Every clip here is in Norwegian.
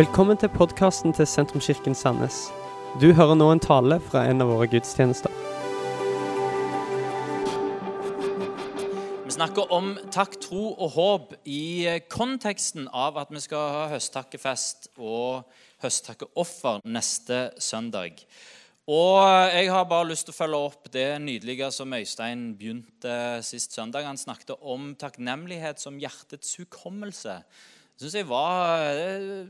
Velkommen til podkasten til Sentrumskirken Sandnes. Du hører nå en tale fra en av våre gudstjenester. Vi snakker om takk, tro og håp i konteksten av at vi skal ha høsttakkefest og høsttakkeoffer neste søndag. Og Jeg har bare lyst til å følge opp det nydelige som Øystein begynte sist søndag. Han snakket om takknemlighet som hjertets hukommelse. Det synes jeg var,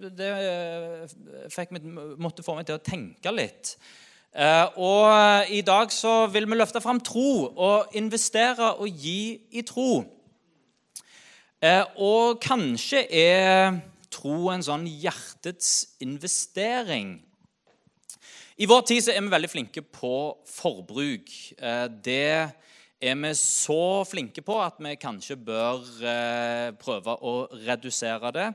det, det fikk meg, måtte få meg til å tenke litt. Eh, og I dag så vil vi løfte fram tro og investere og gi i tro. Eh, og kanskje er tro en sånn hjertets investering. I vår tid så er vi veldig flinke på forbruk. Eh, det er vi så flinke på at vi kanskje bør eh, prøve å redusere det.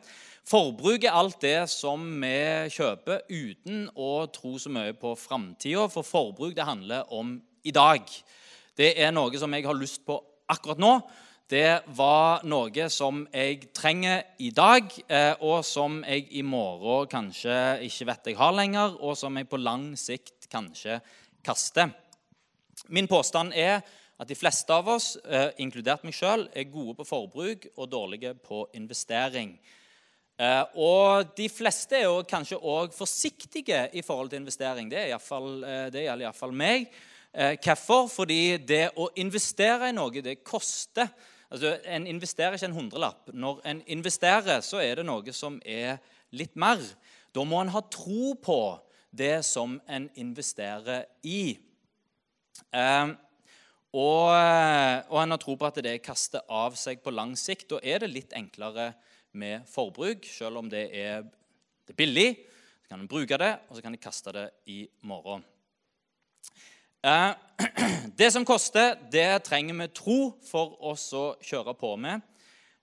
Forbruk er alt det som vi kjøper uten å tro så mye på framtida. For forbruk det handler om i dag. Det er noe som jeg har lyst på akkurat nå det var noe som jeg trenger i dag, eh, og som jeg i morgen kanskje ikke vet jeg har lenger, og som jeg på lang sikt kanskje kaster. Min påstand er at de fleste av oss, eh, inkludert meg sjøl, er gode på forbruk og dårlige på investering. Eh, og de fleste er jo kanskje òg forsiktige i forhold til investering. Det, er det gjelder iallfall meg. Hvorfor? Fordi det å investere i noe, det koster. Altså, En investerer ikke en hundrelapp. Når en investerer, så er det noe som er litt mer. Da må en ha tro på det som en investerer i. Eh, og, og en har tro på at det kaster av seg på lang sikt. Da er det litt enklere med forbruk, selv om det er, billig. Så kan en bruke det, og så kan en kaste det i morgen. Eh, det som koster, det trenger vi tro for oss å kjøre på med.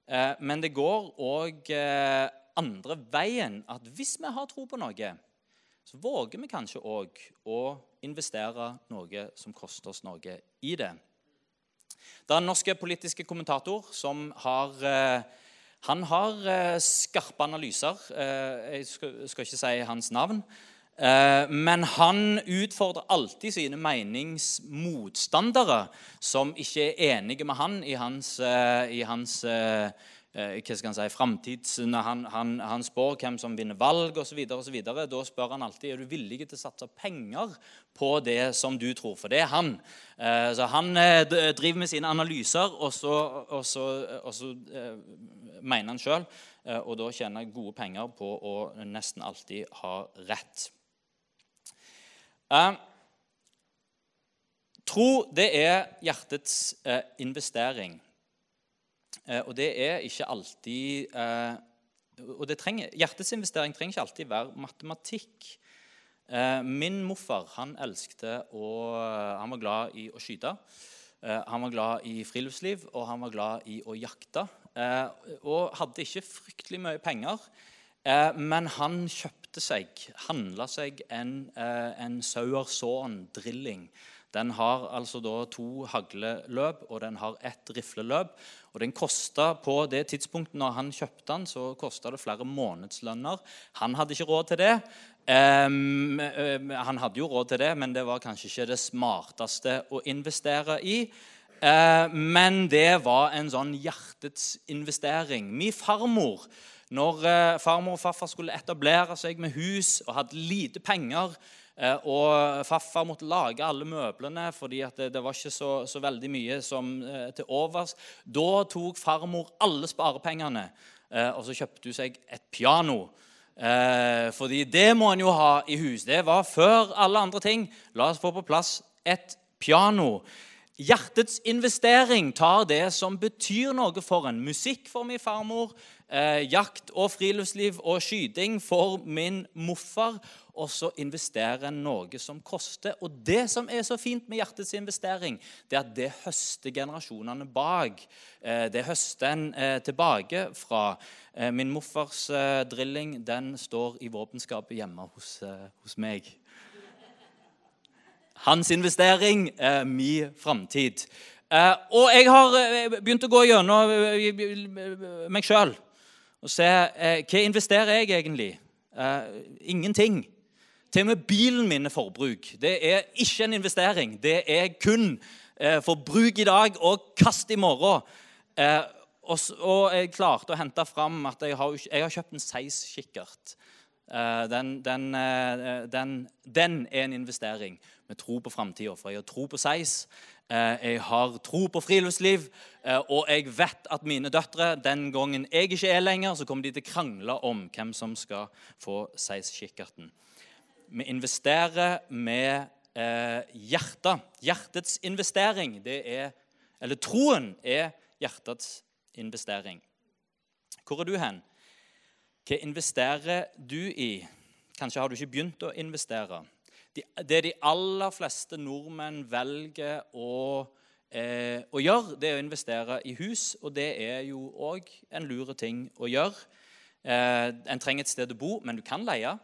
Eh, men det går òg eh, andre veien. At hvis vi har tro på noe, så våger vi kanskje òg å investere noe som koster oss noe i det. Det er en norsk politisk kommentator som har han har skarpe analyser. Jeg skal ikke si hans navn. Eh, men han utfordrer alltid sine meningsmotstandere som ikke er enige med han i hans, eh, i hans eh, hva skal han si, framtids... Når han, han, han, spår hvem som vinner valg osv., da spør han alltid er du villig til å satse penger på det som du tror. For det er han. Så han driver med sine analyser, og så, og så, og så mener han sjøl. Og da tjener jeg gode penger på å nesten alltid ha rett. Eh, tro, det er hjertets eh, investering. Uh, og det er ikke alltid og trenger, Hjertets investering trenger ikke alltid være matematikk. min morfar han elskte å Han var glad i å skyte. han var glad i friluftsliv, og han var glad i å jakte. og hadde ikke fryktelig mye penger, men han kjøpte seg, handla seg en, eh, en Sauerson drilling. Den har altså da to hagleløp, og den har ett rifleløp. Og den kosta på det tidspunktet når han kjøpte den, så kosta det flere månedslønner. Han hadde ikke råd til det. Um, um, han hadde jo råd til det, men det var kanskje ikke det smarteste å investere i. Uh, men det var en sånn hjertets investering. Min farmor når eh, farmor og farfar skulle etablere seg med hus og hadde lite penger, og farfar måtte lage alle møblene fordi det, det, var ikke så, så veldig mye som, eh, til overs, da tok farmor alle sparepengene og så kjøpte hun seg et piano. Eh, fordi det må en jo ha i hus. Det var før alle andre ting. La oss få på plass et piano. Hjertets investering tar det som betyr noe for en. Musikk for min farmor, eh, jakt og friluftsliv og skyting for min morfar. Og så investerer en noe som koster. Og det som er så fint med hjertets investering, det er at det høster generasjonene bak. Eh, det høster en eh, tilbake fra. Eh, min morfars drilling den står i våpenskapet hjemme hos, hos meg. Hans investering er min framtid. Og jeg har begynt å gå gjennom meg sjøl og se hva investerer jeg egentlig. Ingenting. Til og med bilen min er forbruk. Det er ikke en investering. Det er kun eh, forbruk i dag og kast i morgen. Eh, og, og, jeg klarte å hente fram at jeg har, jeg har kjøpt en Seis-kikkert. Eh, den, den, eh, den, den, er en investering med tro på framtida. For jeg har tro på Seis. Eh, jeg har tro på friluftsliv. Eh, og jeg vet at mine døtre, den gangen jeg ikke er lenger, så kommer de til å krangle om hvem som skal få Seis-kikkerten. Vi investerer med eh, hjertet. Hjertets investering, det er Eller troen er hjertets investering. Hvor er du hen? Hva investerer du i? Kanskje har du ikke begynt å investere. Det de aller fleste nordmenn velger å, eh, å gjøre, det er å investere i hus. Og det er jo òg en lure ting å gjøre. Eh, en trenger et sted å bo, men du kan leie.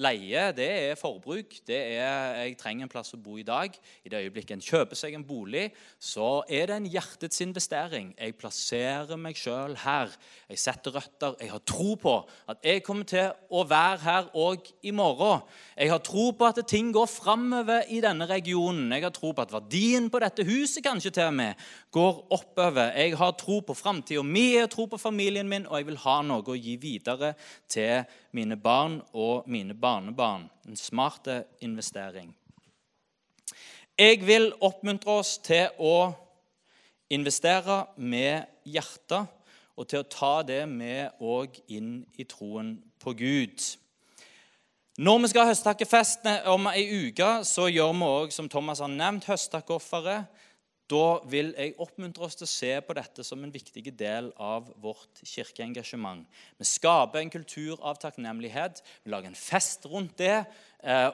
Leie det er forbruk. Det er jeg trenger en plass å bo i dag. I det øyeblikket en kjøper seg en bolig, så er det en hjertets investering. Jeg plasserer meg sjøl her. Jeg setter røtter. Jeg har tro på at jeg kommer til å være her òg i morgen. Jeg har tro på at ting går framover i denne regionen. Jeg har tro på at verdien på dette huset kanskje til og med går oppover. Jeg har tro på framtida mi, jeg har tro på familien min, og jeg vil ha noe å gi videre til mine barn og mine barnebarn. En smart investering. Jeg vil oppmuntre oss til å investere med hjertet og til å ta det med òg inn i troen på Gud. Når vi skal ha høsttakkefest om ei uke, så gjør vi òg, som Thomas har nevnt, høsttakeofferet. Da vil jeg oppmuntre oss til å se på dette som en viktig del av vårt kirkeengasjement. Vi skaper en kultur av takknemlighet. Vi lager en fest rundt det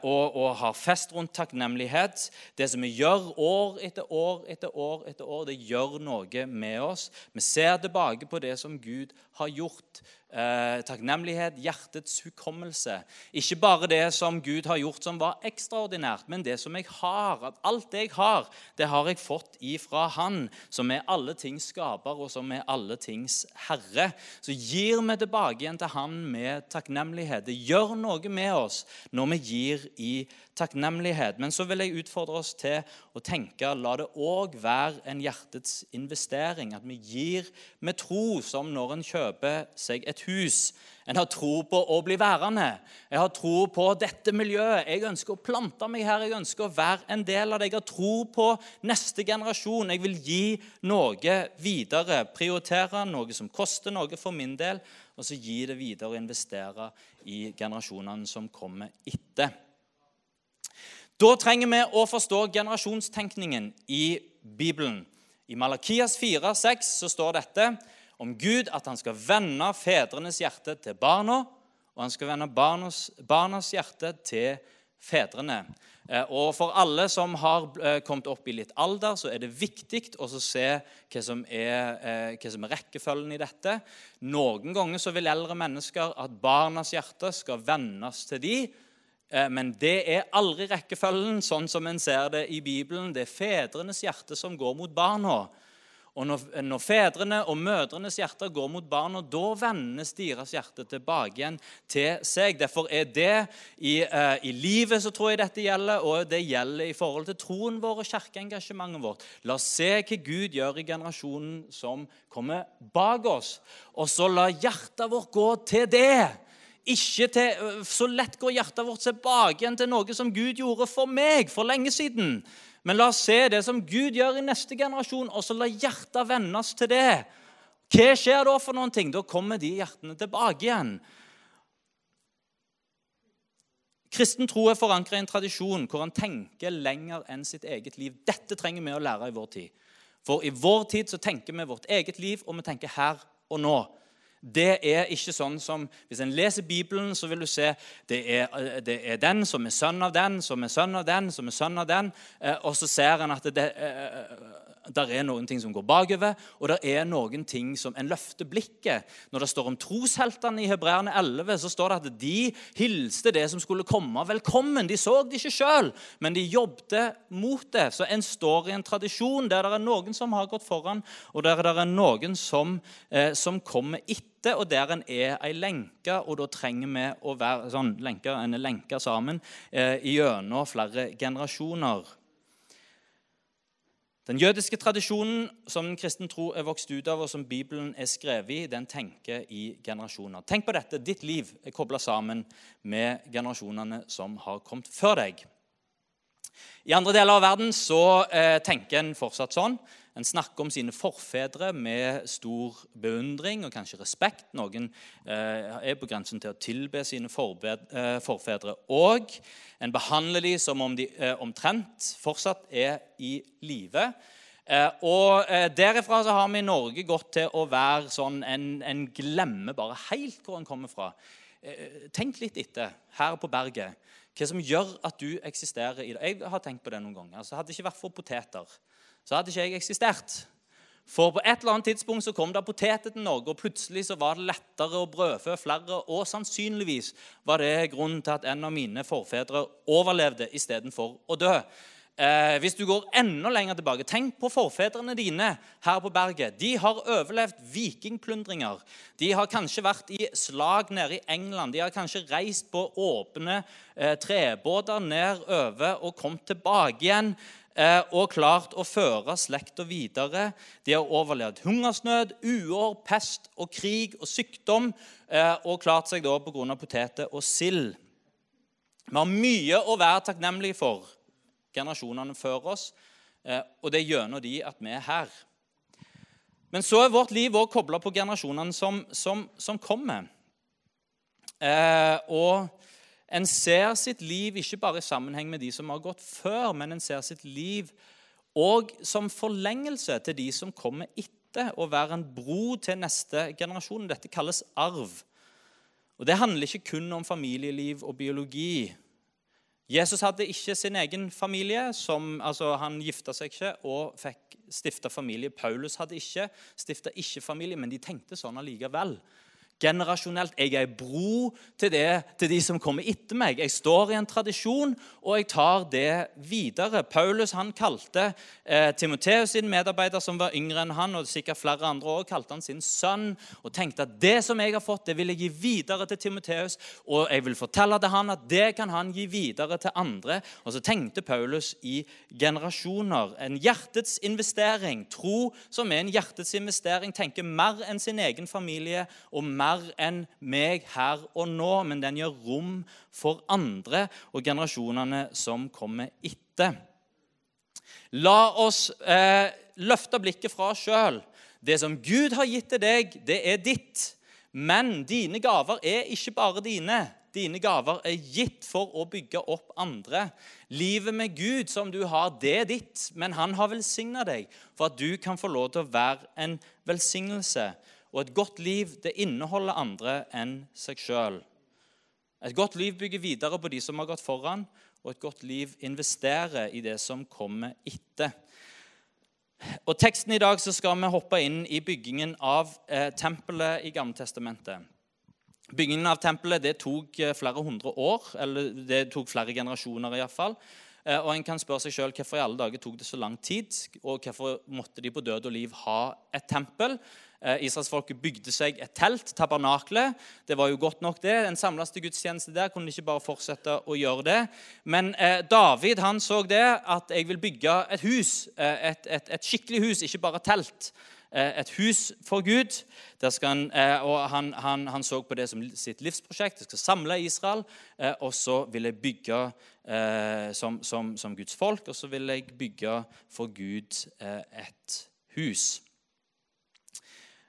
og, og, har fest rundt takknemlighet. Det som vi gjør år etter år etter år, etter år, det gjør noe med oss. Vi ser tilbake på det som Gud har gjort eh, takknemlighet, hjertets hukommelse. Ikke bare det som Gud har gjort som var ekstraordinært, men det som jeg har. At alt det jeg har, det har jeg fått ifra Han, som er alle tings skaper, og som er alle tings herre. Så gir vi tilbake igjen til Han med takknemlighet. Det gjør noe med oss når vi gir i takknemlighet. Men så vil jeg utfordre oss til å tenke la det òg være en hjertets investering. At vi gir med tro, som når en kjøper seg et hus. En har tro på å bli værende. Jeg har tro på dette miljøet. Jeg ønsker å plante meg her. Jeg ønsker å være en del av det. Jeg har tro på neste generasjon. Jeg vil gi noe videre. Prioritere noe som koster noe for min del, og så gi det videre og investere i generasjonene som kommer etter. Da trenger vi å forstå generasjonstenkningen i Bibelen. I Malakias 4,6 så står dette om Gud at han skal vende fedrenes hjerte til barna, og han skal vende barnas, barnas hjerte til fedrene. Eh, og For alle som har eh, kommet opp i litt alder, så er det viktig å se hva som, er, eh, hva som er rekkefølgen i dette. Noen ganger så vil eldre mennesker at barnas hjerte skal vendes til Eh, men det er aldri rekkefølgen sånn som en ser det i Bibelen. Det er fedrenes hjerte som går mot barna. Og når, når, fedrene og mødrenes hjerter går mot barna, da vendes deres hjerte tilbake igjen til seg. Derfor er det i, uh, i, livet så tror jeg dette gjelder, og det gjelder i forhold til troen vår og kirkeengasjementet vårt. La oss se hva Gud gjør i generasjonen som kommer bak oss, og så la hjertet vårt gå til det ikke til, Så lett går hjertet vårt tilbake igjen til noe som Gud gjorde for meg for lenge siden. Men la oss se det som Gud gjør i neste generasjon, og så la hjertet vendes til det. Hva skjer da for noen ting? Da kommer de hjertene tilbake igjen. Kristen tro er forankra i en tradisjon hvor han tenker lenger enn sitt eget liv. Dette trenger vi å lære i vår tid. For i vår tid så tenker vi vårt eget liv, og vi tenker her og nå det er ikke sånn som Hvis en leser Bibelen, så vil du se det er, det er den som er sønn av den, som er sønn av den, som er sønn av den. Eh, og så ser en at det, eh, der er noen ting som går bakover, og det er noen ting som en løfter blikket. Når det står om trosheltene i Hebreerne 11, så står det at de hilste det som skulle komme, velkommen. De så det ikke sjøl, men de jobbet mot det. Så en står i en tradisjon der det er noen som har gått foran, og der det er noen som, eh, som kommer etter, og der en er ei lenke. Og da trenger vi å være sånn lenker, en er sammen eh, gjennom flere generasjoner. Den jødiske tradisjonen som den kristne tro er vokst ut av, og som Bibelen er skrevet i, den tenker i generasjoner. Tenk på dette. Ditt liv er kobla sammen med generasjonene som har kommet før deg. I andre deler av verden så eh, tenker en fortsatt sånn. En snakker om sine forfedre med stor beundring og kanskje respekt. Noen eh, er på grensen til å tilbe sine eh, forfedre. Og en behandler dem som om de eh, omtrent fortsatt er i live. Og Derifra så har vi i Norge gått til å være sånn en, en glemmer bare helt hvor en kommer fra. Tenk litt etter her på berget. Hva som gjør at du eksisterer i det. Jeg har tenkt på det noen ganger. Altså, hadde det ikke vært for poteter, så hadde ikke jeg eksistert. For på et eller annet tidspunkt så kom det poteter til Norge, og plutselig så var det lettere å brødfø flere. Og sannsynligvis var det grunnen til at en av mine forfedre overlevde istedenfor å dø. Eh, hvis du går enda lenger tilbake, tenk på forfedrene dine her på berget. De har overlevd vikingplyndringer. De har kanskje vært i slag nede i England. De har kanskje reist på åpne eh, trebåter nedover og kommet tilbake igjen og klart å føre slekta videre. De har overlevd hungersnød, uår, pest og krig og sykdom eh, og klart seg da pga. poteter og sild. Vi har mye å være takknemlige for, generasjonene før oss, eh, og det er gjennom de at vi er her. Men så er vårt liv òg kobla på generasjonene som, som, som kommer. Eh, og en ser sitt liv ikke bare i sammenheng med de som har gått før, men en ser sitt liv òg som forlengelse til de som kommer etter, og være en bro til neste generasjon. Dette kalles arv. Og Det handler ikke kun om familieliv og biologi. Jesus hadde ikke sin egen familie. Som, altså han gifta seg ikke og fikk stifta familie. Paulus hadde ikke stifta ikke familie, men de tenkte sånn allikevel generasjonelt. Jeg er bro til, det, til de som kommer etter meg. Jeg står i en tradisjon, og jeg tar det videre. Paulus han kalte eh, Timoteus sin medarbeider, som var yngre enn han, og sikkert flere andre også, kalte han sin sønn, og tenkte at det som jeg har fått, det vil jeg gi videre til Timoteus, og jeg vil fortelle til han at det kan han gi videre til andre. Og så tenkte Paulus i generasjoner. En hjertets investering. Tro som er en hjertets investering, tenker mer enn sin egen familie og mer mer enn meg her og nå, men den gjør rom for andre og generasjonene som kommer etter. La oss eh, løfte blikket fra oss sjøl. Det som Gud har gitt til deg, det er ditt. Men dine gaver er ikke bare dine. Dine gaver er gitt for å bygge opp andre. Livet med Gud som du har, det er ditt, men han har velsigna deg for at du kan få lov til å være en velsignelse. Og et godt liv det inneholder andre enn seg sjøl. Et godt liv bygger videre på de som har gått foran, og et godt liv investerer i det som kommer etter. Og teksten I dag så skal vi hoppe inn i byggingen av eh, tempelet i Gammeltestamentet. Byggingen av tempelet det tok eh, flere hundre år, eller det tok flere generasjoner. I hvert fall. Eh, og en kan spørre seg selv, Hvorfor i alle dager tok det så lang tid, og hvorfor måtte de på død og liv ha et tempel? Eh, Israelsfolket bygde seg et telt, tabernaklet. Det var jo godt nok, det. En samles til gudstjeneste der. Kunne ikke bare fortsette å gjøre det. Men eh, David han så det at jeg vil bygge et hus, eh, et, et, et skikkelig hus, ikke bare telt. Eh, et hus for Gud. Han, og han, han, han, så på det som sitt livsprosjekt. Jeg skal samle Israel, og så vil jeg bygge som, som, som Guds folk. Og så vil jeg bygge for Gud et hus.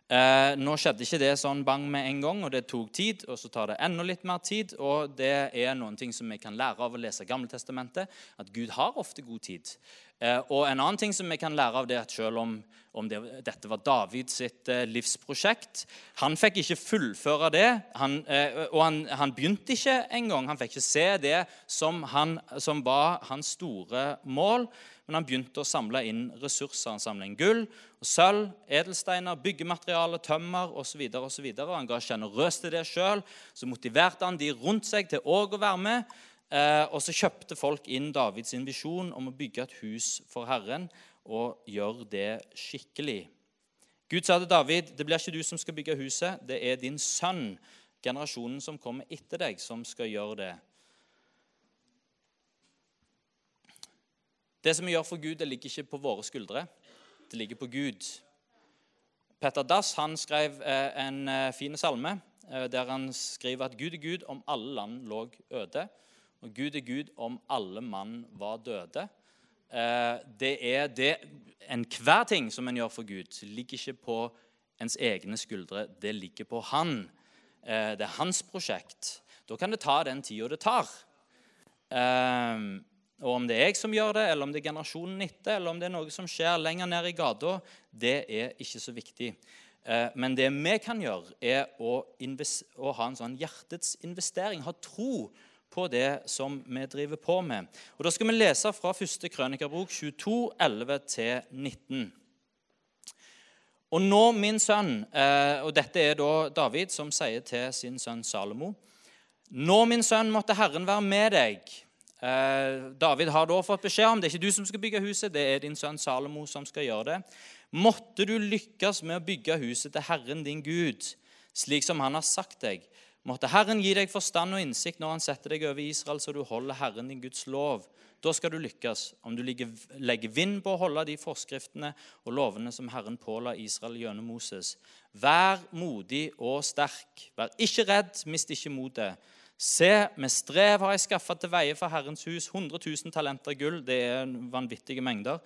Eh, nå skjedde ikke det sånn bang med en gang, og det tok tid. Og så tar det enda litt mer tid, og det er noen ting som vi kan lære av å lese Gammeltestamentet. At Gud har ofte god tid. Eh, og en annen ting som vi kan lære av det, at selv om, om det, dette var David sitt eh, livsprosjekt Han fikk ikke fullføre det, han, eh, og han, han, begynte ikke engang. Han fikk ikke se det som, han, som var hans store mål. Men han begynte å samle inn ressurser. Han samlet inn gull, og sølv, edelsteiner, byggemateriale, tømmer osv. Han ga sjenerøst til det sjøl. Så motiverte han de rundt seg til òg å være med. Eh, og så kjøpte folk inn Davids visjon om å bygge et hus for Herren og gjøre det skikkelig. Gud sa til David, 'Det blir ikke du som skal bygge huset, det er din sønn, generasjonen som kommer etter deg, som skal gjøre det.' Det som vi gjør for Gud, det ligger ikke på våre skuldre. Det ligger på Gud. Petter Dass han skrev eh, en eh, fin salme eh, der han skriver at Gud er Gud om alle land lå øde, og Gud er Gud om alle mann var døde. Det er det Enhver ting som en gjør for Gud, ligger ikke på ens egne skuldre. Det ligger på Han. Det er hans prosjekt. Da kan det ta den tida det tar. Og om det er jeg som gjør det, eller om det er generasjonen etter, eller om det er noe som skjer lenger ned i gata, det er ikke så viktig. Eh, men det vi kan gjøre, er å, å, ha en sånn hjertets investering, ha tro på det som vi driver på med. Og Da skal vi lese fra 1. Krønikerbok 22, 11-19. Og nå, min sønn eh, Og dette er da David som sier til sin sønn Salomo. Nå, min sønn, måtte Herren være med deg David har da fått beskjed om det er ikke du som skal bygge huset, det er din sønn Salomo som skal gjøre det. Måtte du lykkes med å bygge huset til Herren din Gud, slik som han har sagt deg. Måtte Herren gi deg forstand og innsikt når han setter deg over Israel, så du holder Herren din Guds lov. Da skal du lykkes, om du legger vind på å holde de forskriftene og lovene som Herren påla Israel gjennom Moses. Vær modig og sterk. Vær ikke redd, mist ikke motet. Se, med strev har jeg skaffa til veie for Herrens hus 100 000 talenter gull. Det er vanvittige mengder.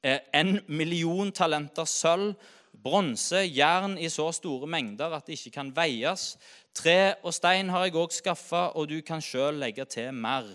Eh, en million talenter sølv, bronse, jern i så store mengder at det ikke kan veies. Tre og stein har jeg òg skaffa, og du kan sjøl legge til mer.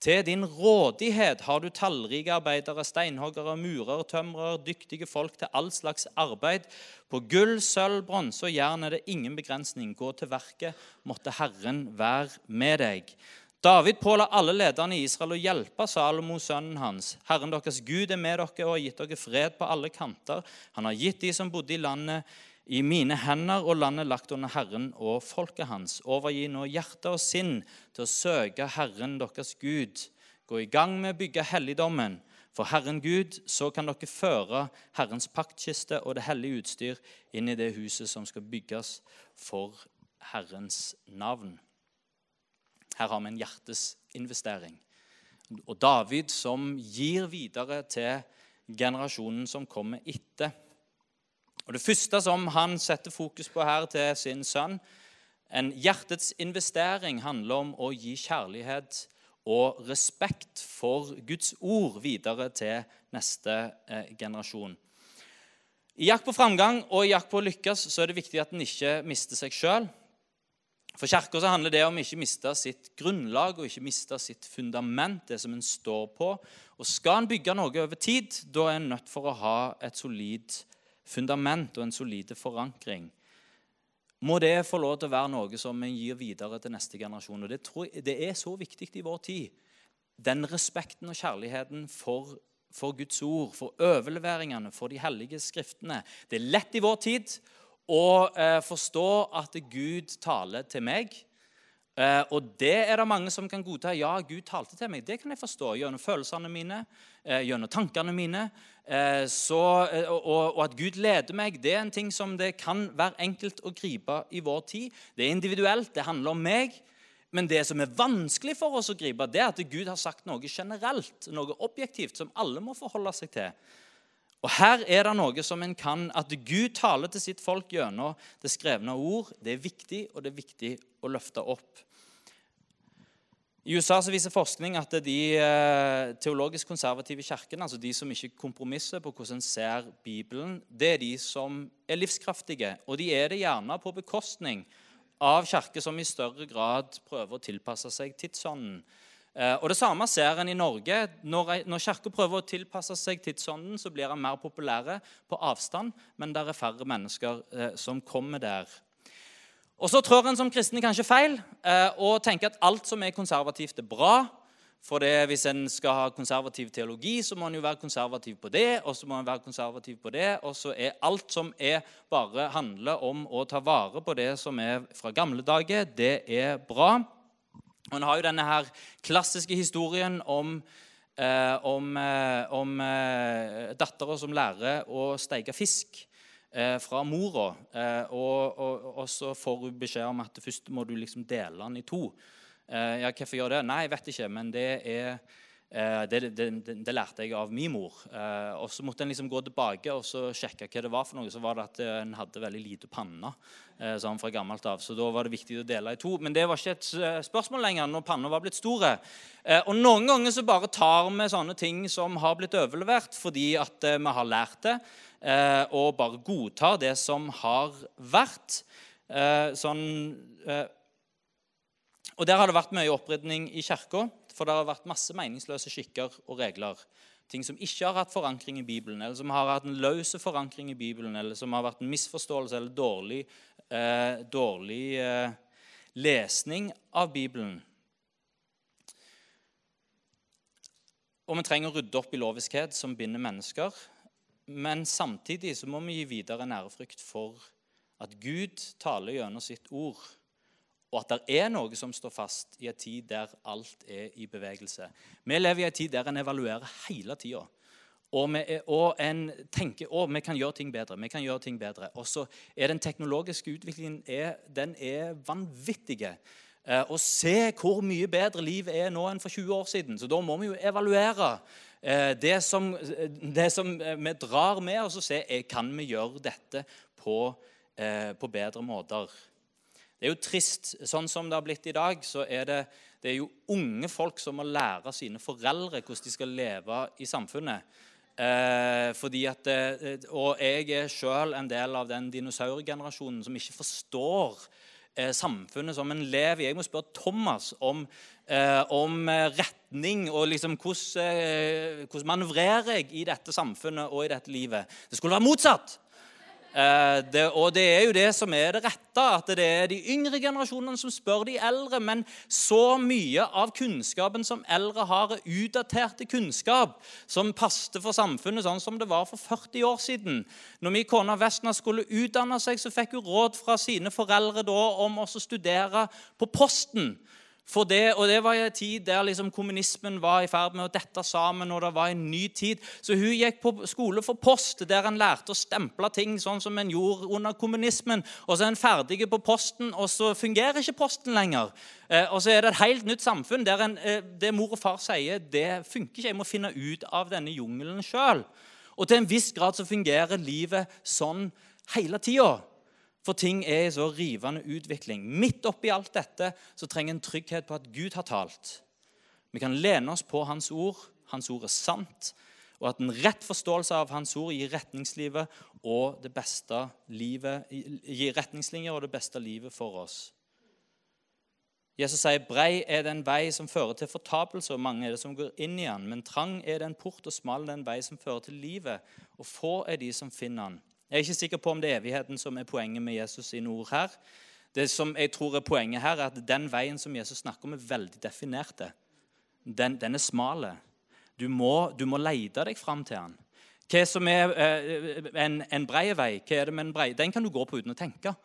Til din rådighet har du tallrike arbeidere, steinhoggere, murer, tømrere, dyktige folk til all slags arbeid. På gull, sølv, bronse og jern er det ingen begrensning. Gå til verket, måtte Herren være med deg. David påla alle lederne i Israel å hjelpe Salomo, sønnen hans. Herren deres Gud er med dere og har gitt dere fred på alle kanter. Han har gitt de som bodde i landet, i mine hender og landet lagt under Herren og folket hans. Overgi nå hjerte og sinn til å søke Herren deres Gud. Gå i gang med å bygge helligdommen. For Herren Gud, så kan dere føre Herrens paktkiste og det hellige utstyr inn i det huset som skal bygges for Herrens navn. Her har vi en hjertesinvestering. Og David som gir videre til generasjonen som kommer etter. Og Det første som han setter fokus på her til sin sønn, en hjertets investering, handler om å gi kjærlighet og respekt for Guds ord videre til neste eh, generasjon. I jakt på framgang og i jakt på å lykkes så er det viktig at en ikke mister seg sjøl. For Kirka handler det om ikke miste sitt grunnlag og ikke miste sitt fundament, det som en står på. Og Skal en bygge noe over tid, da er en nødt for å ha et solid fundament fundament og en solide forankring. Må det få lov til å være noe som vi gir videre til neste generasjon. Og det, jeg, det er så viktig i vår tid. Den respekten og kjærligheten for, for Guds ord, for overleveringene, for de hellige skriftene. Det er lett i vår tid å eh, forstå at Gud taler til meg Eh, og det er det mange som kan godta. Ja, Gud talte til meg. Det kan jeg forstå gjennom følelsene mine, eh, gjennom tankene mine. Eh, så, og, og, at Gud leder meg, det er en ting som det kan være enkelt å gripe i vår tid. Det er individuelt, det handler om meg. Men det som er vanskelig for oss å gripe, det er at Gud har sagt noe generelt, noe objektivt, som alle må forholde seg til. Og Her er det noe som en kan, at Gud taler til sitt folk gjennom det skrevne ord. Det er viktig, og det er viktig å løfte opp. I USA så viser forskning at de eh, teologisk konservative kirkene, altså de som ikke kompromisser på hvordan en ser Bibelen, det er de som er livskraftige. Og de er det gjerne på bekostning av kirker som i større grad prøver å tilpasse seg tidsånden. Eh, og Det samme ser en i Norge. Når, når prøver å tilpasse seg tidsånden, så blir den mer populære på avstand, men det er færre mennesker eh, som kommer der. Og Så trår en som kristne kanskje feil eh, og tenker at alt som er konservativt, er bra. For det, Hvis en skal ha konservativ teologi, så må en jo være konservativ på det, og så må en være konservativ på det, og så er alt som er bare handler om å ta vare på det som er fra gamle dager, det er bra. Og En har jo denne her klassiske historien om, eh, om, eh, om eh, dattera som lærer å steike fisk fra mora. Eh, og, og, og, så får hun beskjed om at først må du liksom dele den i to. Eh, ja, hvorfor gjør det? Nei, jeg vet ikke, men det er eh, det, det, det, det, lærte jeg av min mor. Eh, og Så måtte en liksom gå tilbake og så sjekke hva det var. for noe. Så var det at en hadde veldig lite panne sånn fra gammelt av. Så da var det viktig å dele i to. Men det var ikke et spørsmål lenger når panna var blitt store. Og Noen ganger så bare tar vi sånne ting som har blitt overlevert fordi at vi har lært det, og bare godtar det som har vært. Sånn og Der har det vært mye opprydning i kirka, for det har vært masse meningsløse skikker og regler. Ting som ikke har hatt forankring i Bibelen, eller som har hatt en løs forankring i Bibelen, eller som har vært en misforståelse eller dårlig, eh, dårlig eh, lesning av Bibelen. Og vi trenger å rydde opp i loviskhet som binder mennesker. Men samtidig så må vi gi videre en ærefrykt for at Gud taler gjennom sitt ord og at det er noe som står fast i en tid der alt er i bevegelse. Vi lever i en tid der en evaluerer hele tida. Og, og en tenker at vi kan gjøre ting bedre. vi kan gjøre ting bedre. Og så er den teknologiske utviklingen er, den er vanvittig. Eh, og se hvor mye bedre livet er nå enn for 20 år siden. Så da må vi jo evaluere eh, det, som, det som vi drar med og og se kan vi gjøre dette på, eh, på bedre måter. Det er jo trist. Sånn som det har blitt i dag, så er det, det er jo unge folk som må lære sine foreldre hvordan de skal leve i samfunnet. Eh, fordi at, eh, og jeg er sjøl en del av den dinosaurgenerasjonen som ikke forstår eh, samfunnet som en lever i. Jeg må spørre Thomas om, eh, om retning og liksom hvordan, eh, hvordan manøvrerer jeg i dette samfunnet og i dette livet. Det skulle være motsatt. Eh, det, og det er jo det som er det rette, at det er de yngre generasjonene som spør de eldre. Men så mye av kunnskapen som eldre har, er utdaterte kunnskap som passet for samfunnet sånn som det var for 40 år siden. Når min kone Vestna skulle utdanne seg, så fikk hun råd fra sine foreldre da om å studere på Posten. For det, og det var en tid der liksom kommunismen var i ferd med å dette sammen. og det var en ny tid. Så hun gikk på skole for post, der en lærte å stemple ting sånn som en gjorde under kommunismen. Og så er en ferdig på posten, og så fungerer ikke posten lenger. Eh, og så er det et helt nytt samfunn der en, eh, det mor og far sier, det funker ikke. Jeg må finne ut av denne jungelen sjøl. Og til en viss grad så fungerer livet sånn hele tida. For ting er i så rivende utvikling. Midt oppi alt dette så trenger en trygghet på at Gud har talt. Vi kan lene oss på Hans ord. Hans ord er sant. Og at en rett forståelse av Hans ord gir retningslivet og det beste livet, gir retningslinjer og det beste livet for oss. Jesus sier brei er den vei som fører til fortapelse, og mange er det som går inn i den. Men trang er den port, og smal den vei som fører til livet, og få er de som finner den. Jeg er ikke sikker på om det er evigheten som er poenget med Jesus sine ord her. Det som jeg tror er Poenget her er at den veien som Jesus snakker om, er veldig definert. Den, den er smal. Du må, du må lete deg fram til den. Hva som er eh, en, en brei vei, hva er det med en brei? den kan du gå på uten å tenke.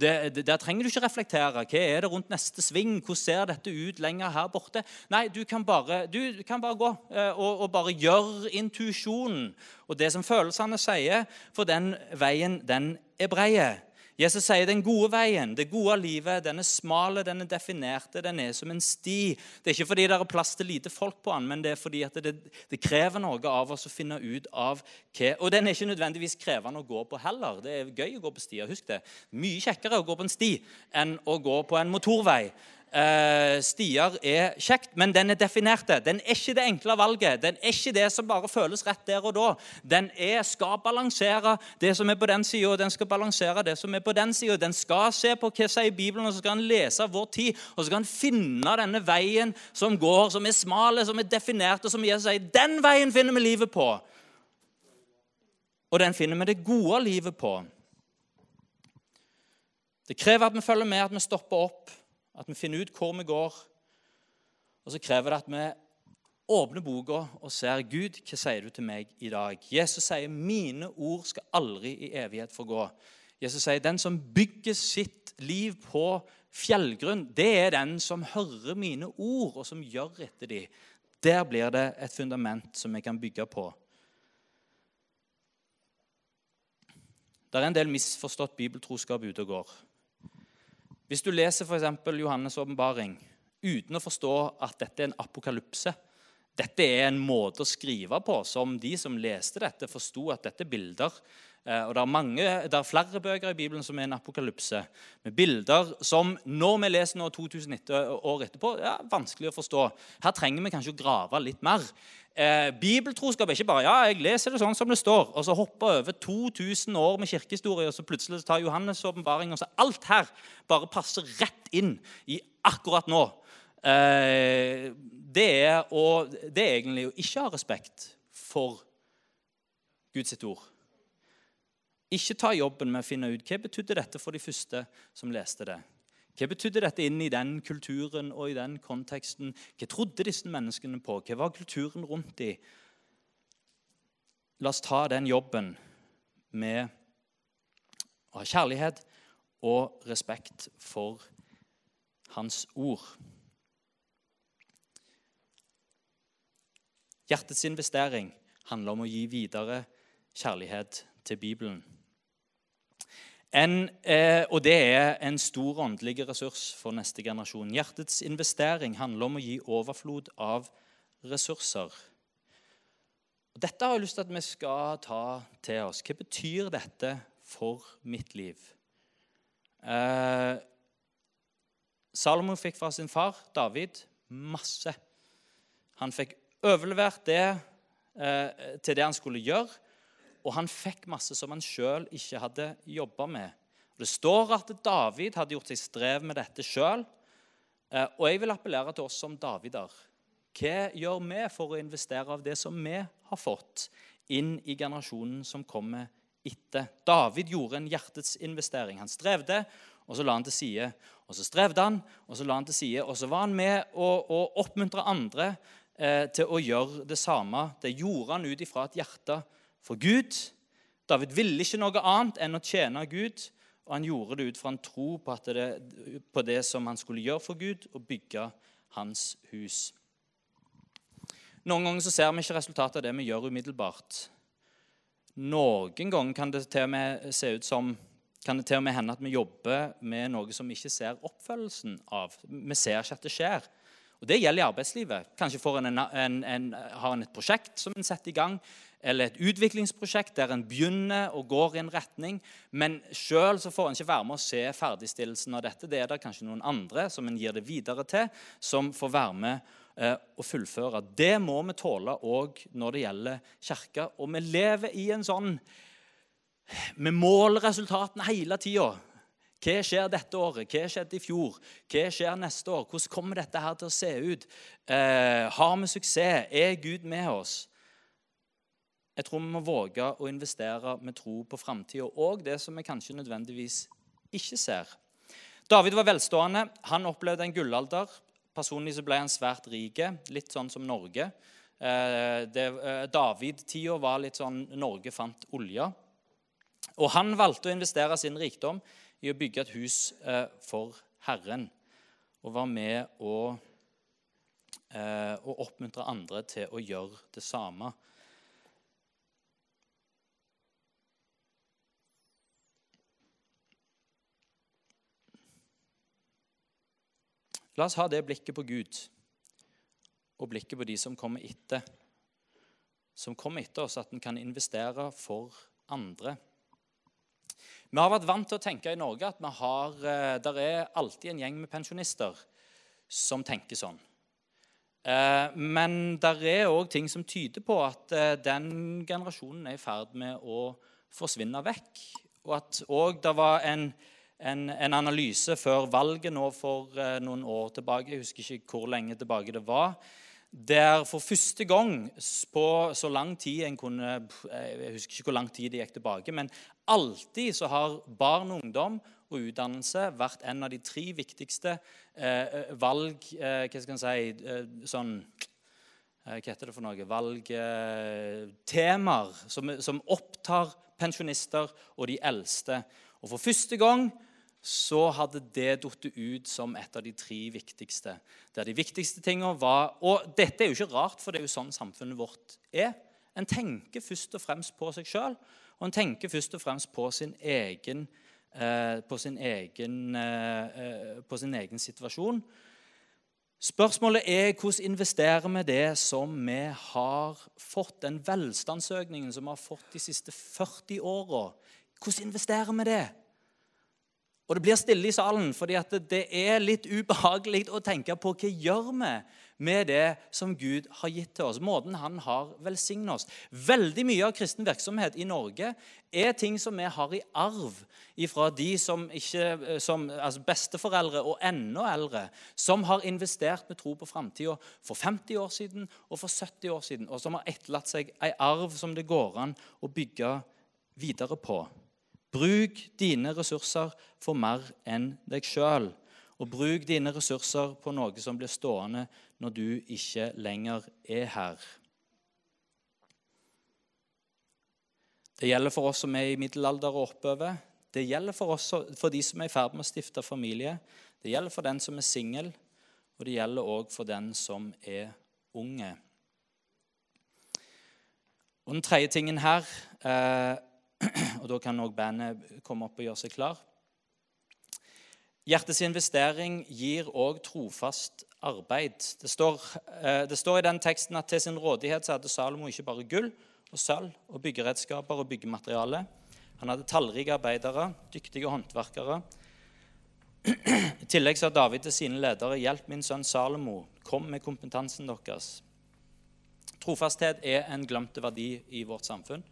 Det, det, der trenger du ikke reflektere. Hva er det rundt neste sving? Hvordan ser dette ut lenger her borte? Nei, du kan bare, du kan bare gå eh, og, og bare gjøre intuisjonen og det som følelsene sier, for den veien, den er breie. Jesus sier den gode veien, det gode livet, den er smal, den er definerte, den er som en sti. Det er ikke fordi det er plass til lite folk på den, men det er fordi det, det, krever noe av oss å finne ut av hva Og den er ikke nødvendigvis krevende å gå på heller. Det er gøy å gå på stier. Husk det. Mye kjekkere å gå på en sti enn å gå på en motorvei eh, stier er kjekt, men den er definerte. Den er ikke det enkle valget. Den er ikke det som bare føles rett der og da. Den er, skal balansere det som er på den sida, og den skal balansere det som er på den sida. Den skal se på hva sier Bibelen, og så skal han lese vår tid. Og så skal han finne denne veien som går, som er smal, som er definert, og som Jesus sier den veien finner vi livet på. Og den finner vi det gode livet på. Det krever at vi følger med, at vi stopper opp, at vi finner ut hvor vi går. Og så krever det at vi åpner boka og ser Gud, hva sier du til meg i dag? Jesus sier, 'Mine ord skal aldri i evighet forgå'. Jesus sier, 'Den som bygger sitt liv på fjellgrunn, det er den som hører mine ord, og som gjør etter de. Der blir det et fundament som vi kan bygge på. Det er en del misforstått bibeltroskap ute og går. Hvis du leser f.eks. Johannes' åpenbaring uten å forstå at dette er en apokalypse Dette er en måte å skrive på som de som leste dette, forsto at dette er bilder. Eh, og det er, mange, det er flere bøker i Bibelen som er en apokalypse, med bilder som når vi leser nå 2000 år etterpå, er vanskelig å forstå. Her trenger vi kanskje å grave litt mer. Eh, bibeltroskap er ikke bare ja, jeg leser det sånn som det står, og så hopper over 2000 år med kirkehistorie, og så plutselig tar Johannes' åpenbaring, og så alt her bare passer rett inn i akkurat nå. Eh, det, er å, det er egentlig å ikke ha respekt for Guds ord. Ikke ta jobben med å finne ut hva betydde dette for de første som leste det. Hva betydde dette inn i den kulturen og i den konteksten? Hva trodde disse menneskene på? Hva var kulturen rundt dem? La oss ta den jobben med å ha kjærlighet og respekt for hans ord. Hjertets investering handler om å gi videre kjærlighet til Bibelen. En, eh, og det er en stor åndelig ressurs for neste generasjon. Hjertets investering handler om å gi overflod av ressurser. Og dette har jeg lyst til at vi skal ta til oss. Hva betyr dette for mitt liv? Eh, Salomo fikk fra sin far David masse. Han fikk overlevert det eh, til det han skulle gjøre og han fikk masse som han sjøl ikke hadde jobba med. Det står at David hadde gjort seg strev med dette sjøl. Eh, og jeg vil appellere til oss som Davider. Hva gjør vi for å investere av det som vi har fått, inn i generasjonen som kommer etter? David gjorde en hjertets investering. Han strevde, og så la han til side. Og så strevde han, og så la han til side. Og så var han med å, å oppmuntre andre til å gjøre det samme. Det gjorde han ut ifra et hjerte for Gud. David ville ikke noe annet enn å tjene Gud, og han gjorde det ut fra en tro på, det, på det som han skulle gjøre for Gud, og bygge hans hus. Noen ganger så ser vi ikke resultatet av det vi gjør umiddelbart. Noen ganger kan det til og med se ut som kan det til og med hende at vi jobber med noe som vi ikke ser oppfølgelsen av. Vi ser ikke at det skjer. Og Det gjelder i arbeidslivet. Kanskje en en, en, har en et prosjekt som en setter i gang, eller et utviklingsprosjekt der en begynner og går i en retning, men sjøl får en ikke være med å se ferdigstillelsen av dette. Det er det kanskje noen andre som en gir det videre til, som får være med eh, og fullføre. Det må vi tåle òg når det gjelder kirka. Og vi lever i en sånn Vi måler resultatene hele tida. Hva skjer dette året? Hva skjedde i fjor? Hva skjer neste år? Hvordan kommer dette her til å se ut? Eh, har vi suksess? Er Gud med oss? Jeg tror vi må våge å investere med tro på framtida og det som vi kanskje nødvendigvis ikke ser. David var velstående. Han opplevde en gullalder. Personlig så ble han svært rik, litt sånn som Norge. Eh, eh, David-tida var litt sånn Norge fant olja. Og han valgte å investere sin rikdom i å bygge et hus eh, for Herren. Og være med å, og oppmuntre andre til å gjøre det samme. La oss ha det blikket på Gud og blikket på de som kommer etter. Som kommer etter oss, at en kan investere for andre. Vi har vært vant til å tenke i Norge at vi har, eh, der er alltid en gjeng med pensjonister som tenker sånn. Eh, men der er òg ting som tyder på at eh, den generasjonen er i ferd med å forsvinne vekk. Og at òg det var en en, en, analyse før valget nå for noen år tilbake. Jeg husker ikke hvor lenge tilbake det var. Der for første gang på så lang tid en kunne Jeg husker ikke hvor lang tid det gikk tilbake, men alltid så har barn og ungdom og utdannelse vært en av de tre viktigste eh, valg eh, Hva skal en si eh, Sånn hva heter det for noe, valgtemaer som, som opptar pensjonister og de eldste. Og for første gang så hadde det falt ut som et av de tre viktigste. Der de viktigste tingene var Og dette er jo ikke rart, for det er jo sånn samfunnet vårt er. En tenker først og fremst på seg sjøl, og en tenker først og fremst på sin egen, eh, på sin egen, eh, eh på sin egen situasjon. Spørsmålet er hvordan investerer vi det som vi har fått, den velstandsøkningen som vi har fått de siste 40 åra. Hvordan investerer vi det? Og det blir stille i salen, fordi det er litt ubehagelig å tenke på hva gjør vi med det som Gud har gitt til oss, måten han har velsignet oss. Veldig mye av kristen virksomhet i Norge er ting som vi har i arv fra de som ikke, som, altså besteforeldre og enda eldre, som har investert med tro på framtida for 50 år siden og for 70 år siden, og som har etterlatt seg ei arv som det går an å bygge videre på. Bruk dine ressurser for mer enn deg sjøl. Og bruk dine ressurser på noe som blir stående når du ikke lenger er her. Det gjelder for oss som er i middelalder og oppover. Det gjelder for, oss, for de som er i ferd med å stifte familie. Det gjelder for den som er singel, og det gjelder òg for den som er unge. Og Den tredje tingen her eh, og Da kan òg bandet komme opp og gjøre seg klar. Hjertets investering gir òg trofast arbeid. Det står, eh, det står, i den teksten at til sin rådighet så hadde Salomo ikke bare gull og sølv og byggeredskaper og byggemateriale. Han hadde tallrike arbeidere, dyktige håndverkere. I tillegg sa David til sine ledere.: Hjelp min sønn Salomo. Kom med kompetansen deres. Trofasthet er en glemt verdi i vårt samfunn.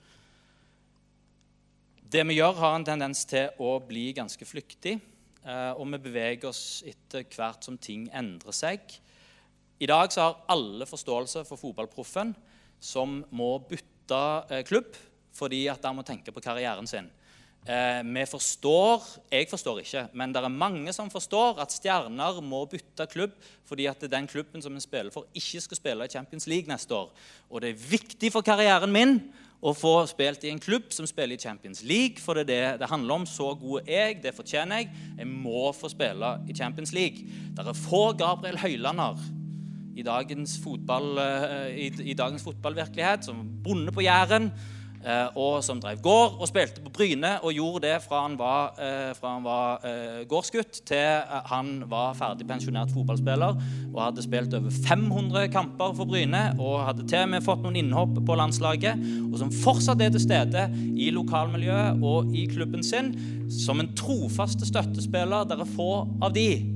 Det vi gjør, har en tendens til å bli ganske flyktig. Eh, og vi beveger oss etter hvert som ting endrer seg. I dag så har alle forståelse for fotballproffen som må bytte eh, klubb fordi at han må tenke på karrieren sin. Eh, vi forstår Jeg forstår ikke, men det er mange som forstår at stjerner må bytte klubb fordi at den klubben som vi spiller for, ikke skal spille i Champions League neste år. Og det er viktig for karrieren min å få spilt i en klubb som spiller i Champions League. For det er det det handler om. Så god er jeg, det fortjener jeg. Jeg må få spille i Champions League. Der er få Gabriel Høylander i dagens, fotball, eh, i, i dagens fotballvirkelighet som bonde på Jæren og som drev gård og spilte på Bryne og gjorde det fra han var, eh, fra han var eh, gårdsgutt til han var ferdig pensjonert fotballspiller og hadde spilt over 500 kamper for Bryne og hadde til og med fått noen innhopp på landslaget, og som fortsatt er til stede i lokalmiljøet og i klubben sin som en trofaste støttespiller. Der er få av de.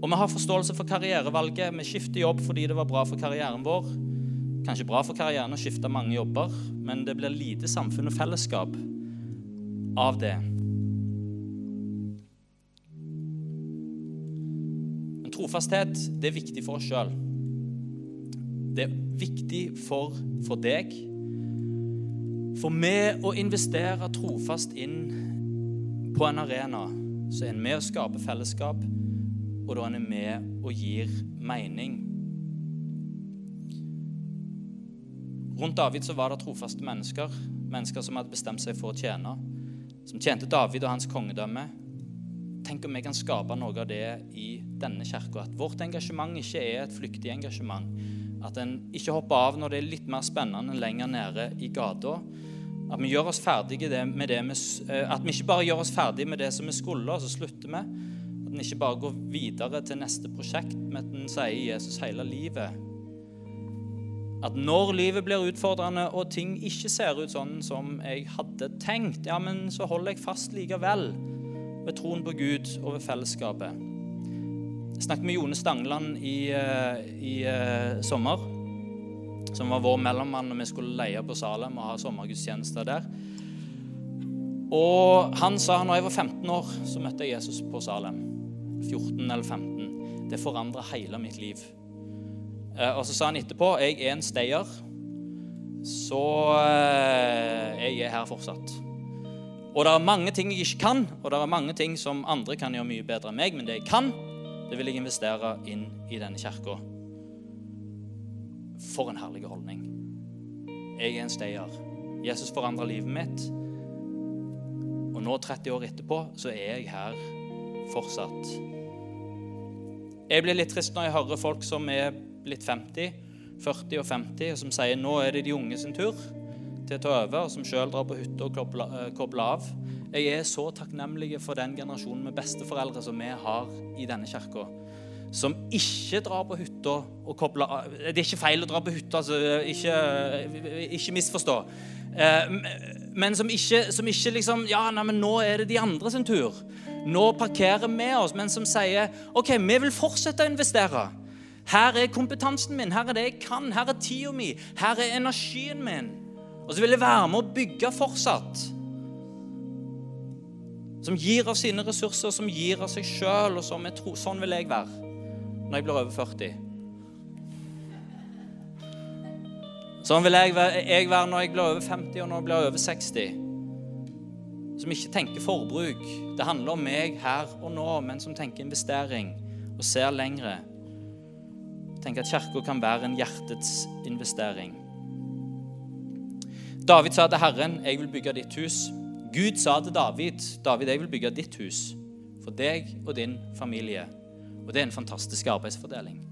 Og vi har forståelse for karrierevalget. Vi skifter jobb fordi det var bra for karrieren vår. Kanskje bra for karrieren å skifte mange jobber, men det blir lite samfunn og fellesskap av det. Men trofasthet, det er viktig for oss sjøl. Det er viktig for, for deg. For med å investere trofast inn på en arena, så er en med å skape fellesskap og da han er med og gir mening. Rundt David så var det trofaste mennesker, mennesker som hadde bestemt seg for å tjene, som tjente David og hans kongedømme. Tenk om vi kan skape noe av det i denne kirka. At vårt engasjement ikke er et flyktig engasjement. At en ikke hopper av når det er litt mer spennende enn lenger nede i gata. At vi, gjør oss med det vi, eh, at vi ikke bare gjør oss ferdige med det som vi skulle, og så slutter vi. At en ikke bare går videre til neste prosjekt, men at en sier Jesus hele livet. At når livet blir utfordrende og ting ikke ser ut sånn som jeg hadde tenkt, ja, men så holder jeg fast likevel ved troen på Gud og ved fellesskapet. Jeg snakket med Jone Stangeland i, eh, i uh, sommer, som var vår mellommann når vi skulle leie på Salem og ha sommergudstjenester der. Og han sa når jeg var 15 år, så møtte jeg Jesus på Salem. 14 eller 15. Det forandra hele mitt liv. Eh, og så sa han etterpå jeg er en stayer, så eh, jeg er her fortsatt. Og det er mange ting jeg ikke kan, og det er mange ting som andre kan gjøre mye bedre enn meg, men det jeg kan, det vil jeg investere inn i denne kirka. For en herlig holdning. Jeg er en stayer. Jesus forandra livet mitt. Og nå, 30 år etterpå, så er jeg her fortsatt. Jeg blir litt trist når jeg hører folk som er blitt 50, 40 og 50, og som sier nå er det de unge sin tur til å ta over, og som sjøl drar på hytta og kobler, kobler av. Jeg er så takknemlig for den generasjonen med besteforeldre som vi har i denne kirka. Som ikke drar på hytta og kobler av. Det er ikke feil å dra på hytta, altså, ikke, ikke misforstå. Eh, men som ikke, som ikke liksom Ja, nei, men nå er det de andre sin tur. Nå parkerer med oss, men som sier OK, vi vil fortsette å investere. Her er kompetansen min, her er det jeg kan, her er tida mi, her er energien min. Og så vil jeg være med å bygge fortsatt. Som gir av sine ressurser, som gir av seg sjøl. Og som jeg tror, sånn vil jeg være når jeg blir over 40. Sånn vil jeg være, jeg være når jeg blir over 50 og når jeg blir over 60. Som ikke tenker forbruk. Det handler om meg her og nå, men som tenker investering og ser lengre. Tenker at kirka kan være en hjertets investering. David sa til Herren, 'Jeg vil bygge ditt hus'. Gud sa til David, 'David, jeg vil bygge ditt hus for deg og din familie'. Og det er en fantastisk arbeidsfordeling.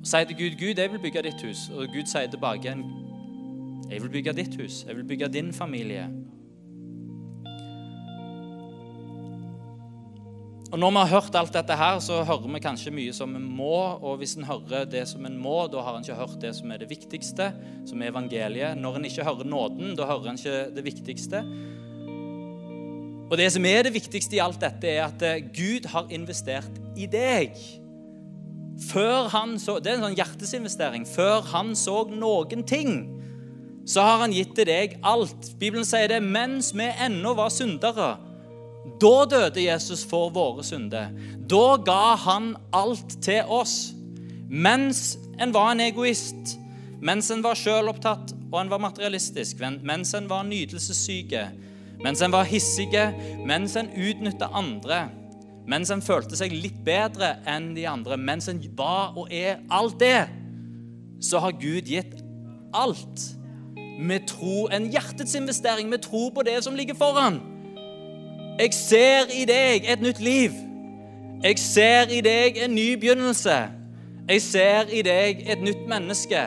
Og sier til Gud, 'Gud, jeg vil bygge ditt hus', og Gud sier tilbake, 'Jeg vil bygge ditt hus. Jeg vil bygge din familie'. Og Når vi har hørt alt dette her, så hører vi kanskje mye som vi må. Og hvis en hører det som en må, da har en ikke hørt det som er det viktigste, som er evangeliet. Når en ikke hører nåden, da hører en ikke det viktigste. Og det som er det viktigste i alt dette, er at eh, Gud har investert i deg. Før han så, Det er en sånn hjertesinvestering. Før han så noen ting, så har han gitt til deg alt. Bibelen sier det mens vi ennå var syndere da døde Jesus for våre synder. Da ga han alt til oss. Mens en var en egoist, mens en var sjølopptatt og en var materialistisk, mens en var nytelsessyke, mens en var hissige, mens en utnytta andre, mens en følte seg litt bedre enn de andre, mens en var og er alt det, så har Gud gitt alt. Med tro, en hjertets investering, med tro på det som ligger foran. Jeg ser i deg et nytt liv. Jeg ser i deg en ny begynnelse. Jeg ser i deg et nytt menneske.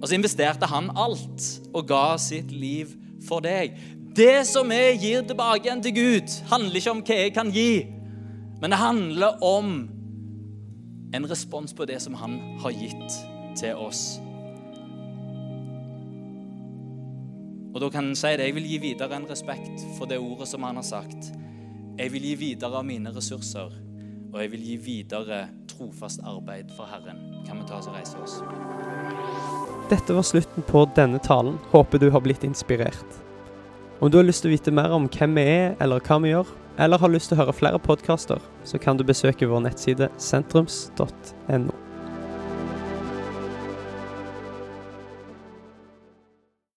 Og så investerte han alt og ga sitt liv for deg. Det som jeg gir tilbake igjen til Gud, handler ikke om hva jeg kan gi, men det handler om en respons på det som han har gitt til oss. Og da kan en si det. Jeg vil gi videre en respekt for det ordet som han har sagt. Jeg vil gi videre av mine ressurser, og jeg vil gi videre trofast arbeid for Herren. Kan vi ta oss og reise oss? Dette var slutten på denne talen. Håper du har blitt inspirert. Om du har lyst til å vite mer om hvem vi er, eller hva vi gjør, eller har lyst til å høre flere podkaster, så kan du besøke vår nettside sentrums.no.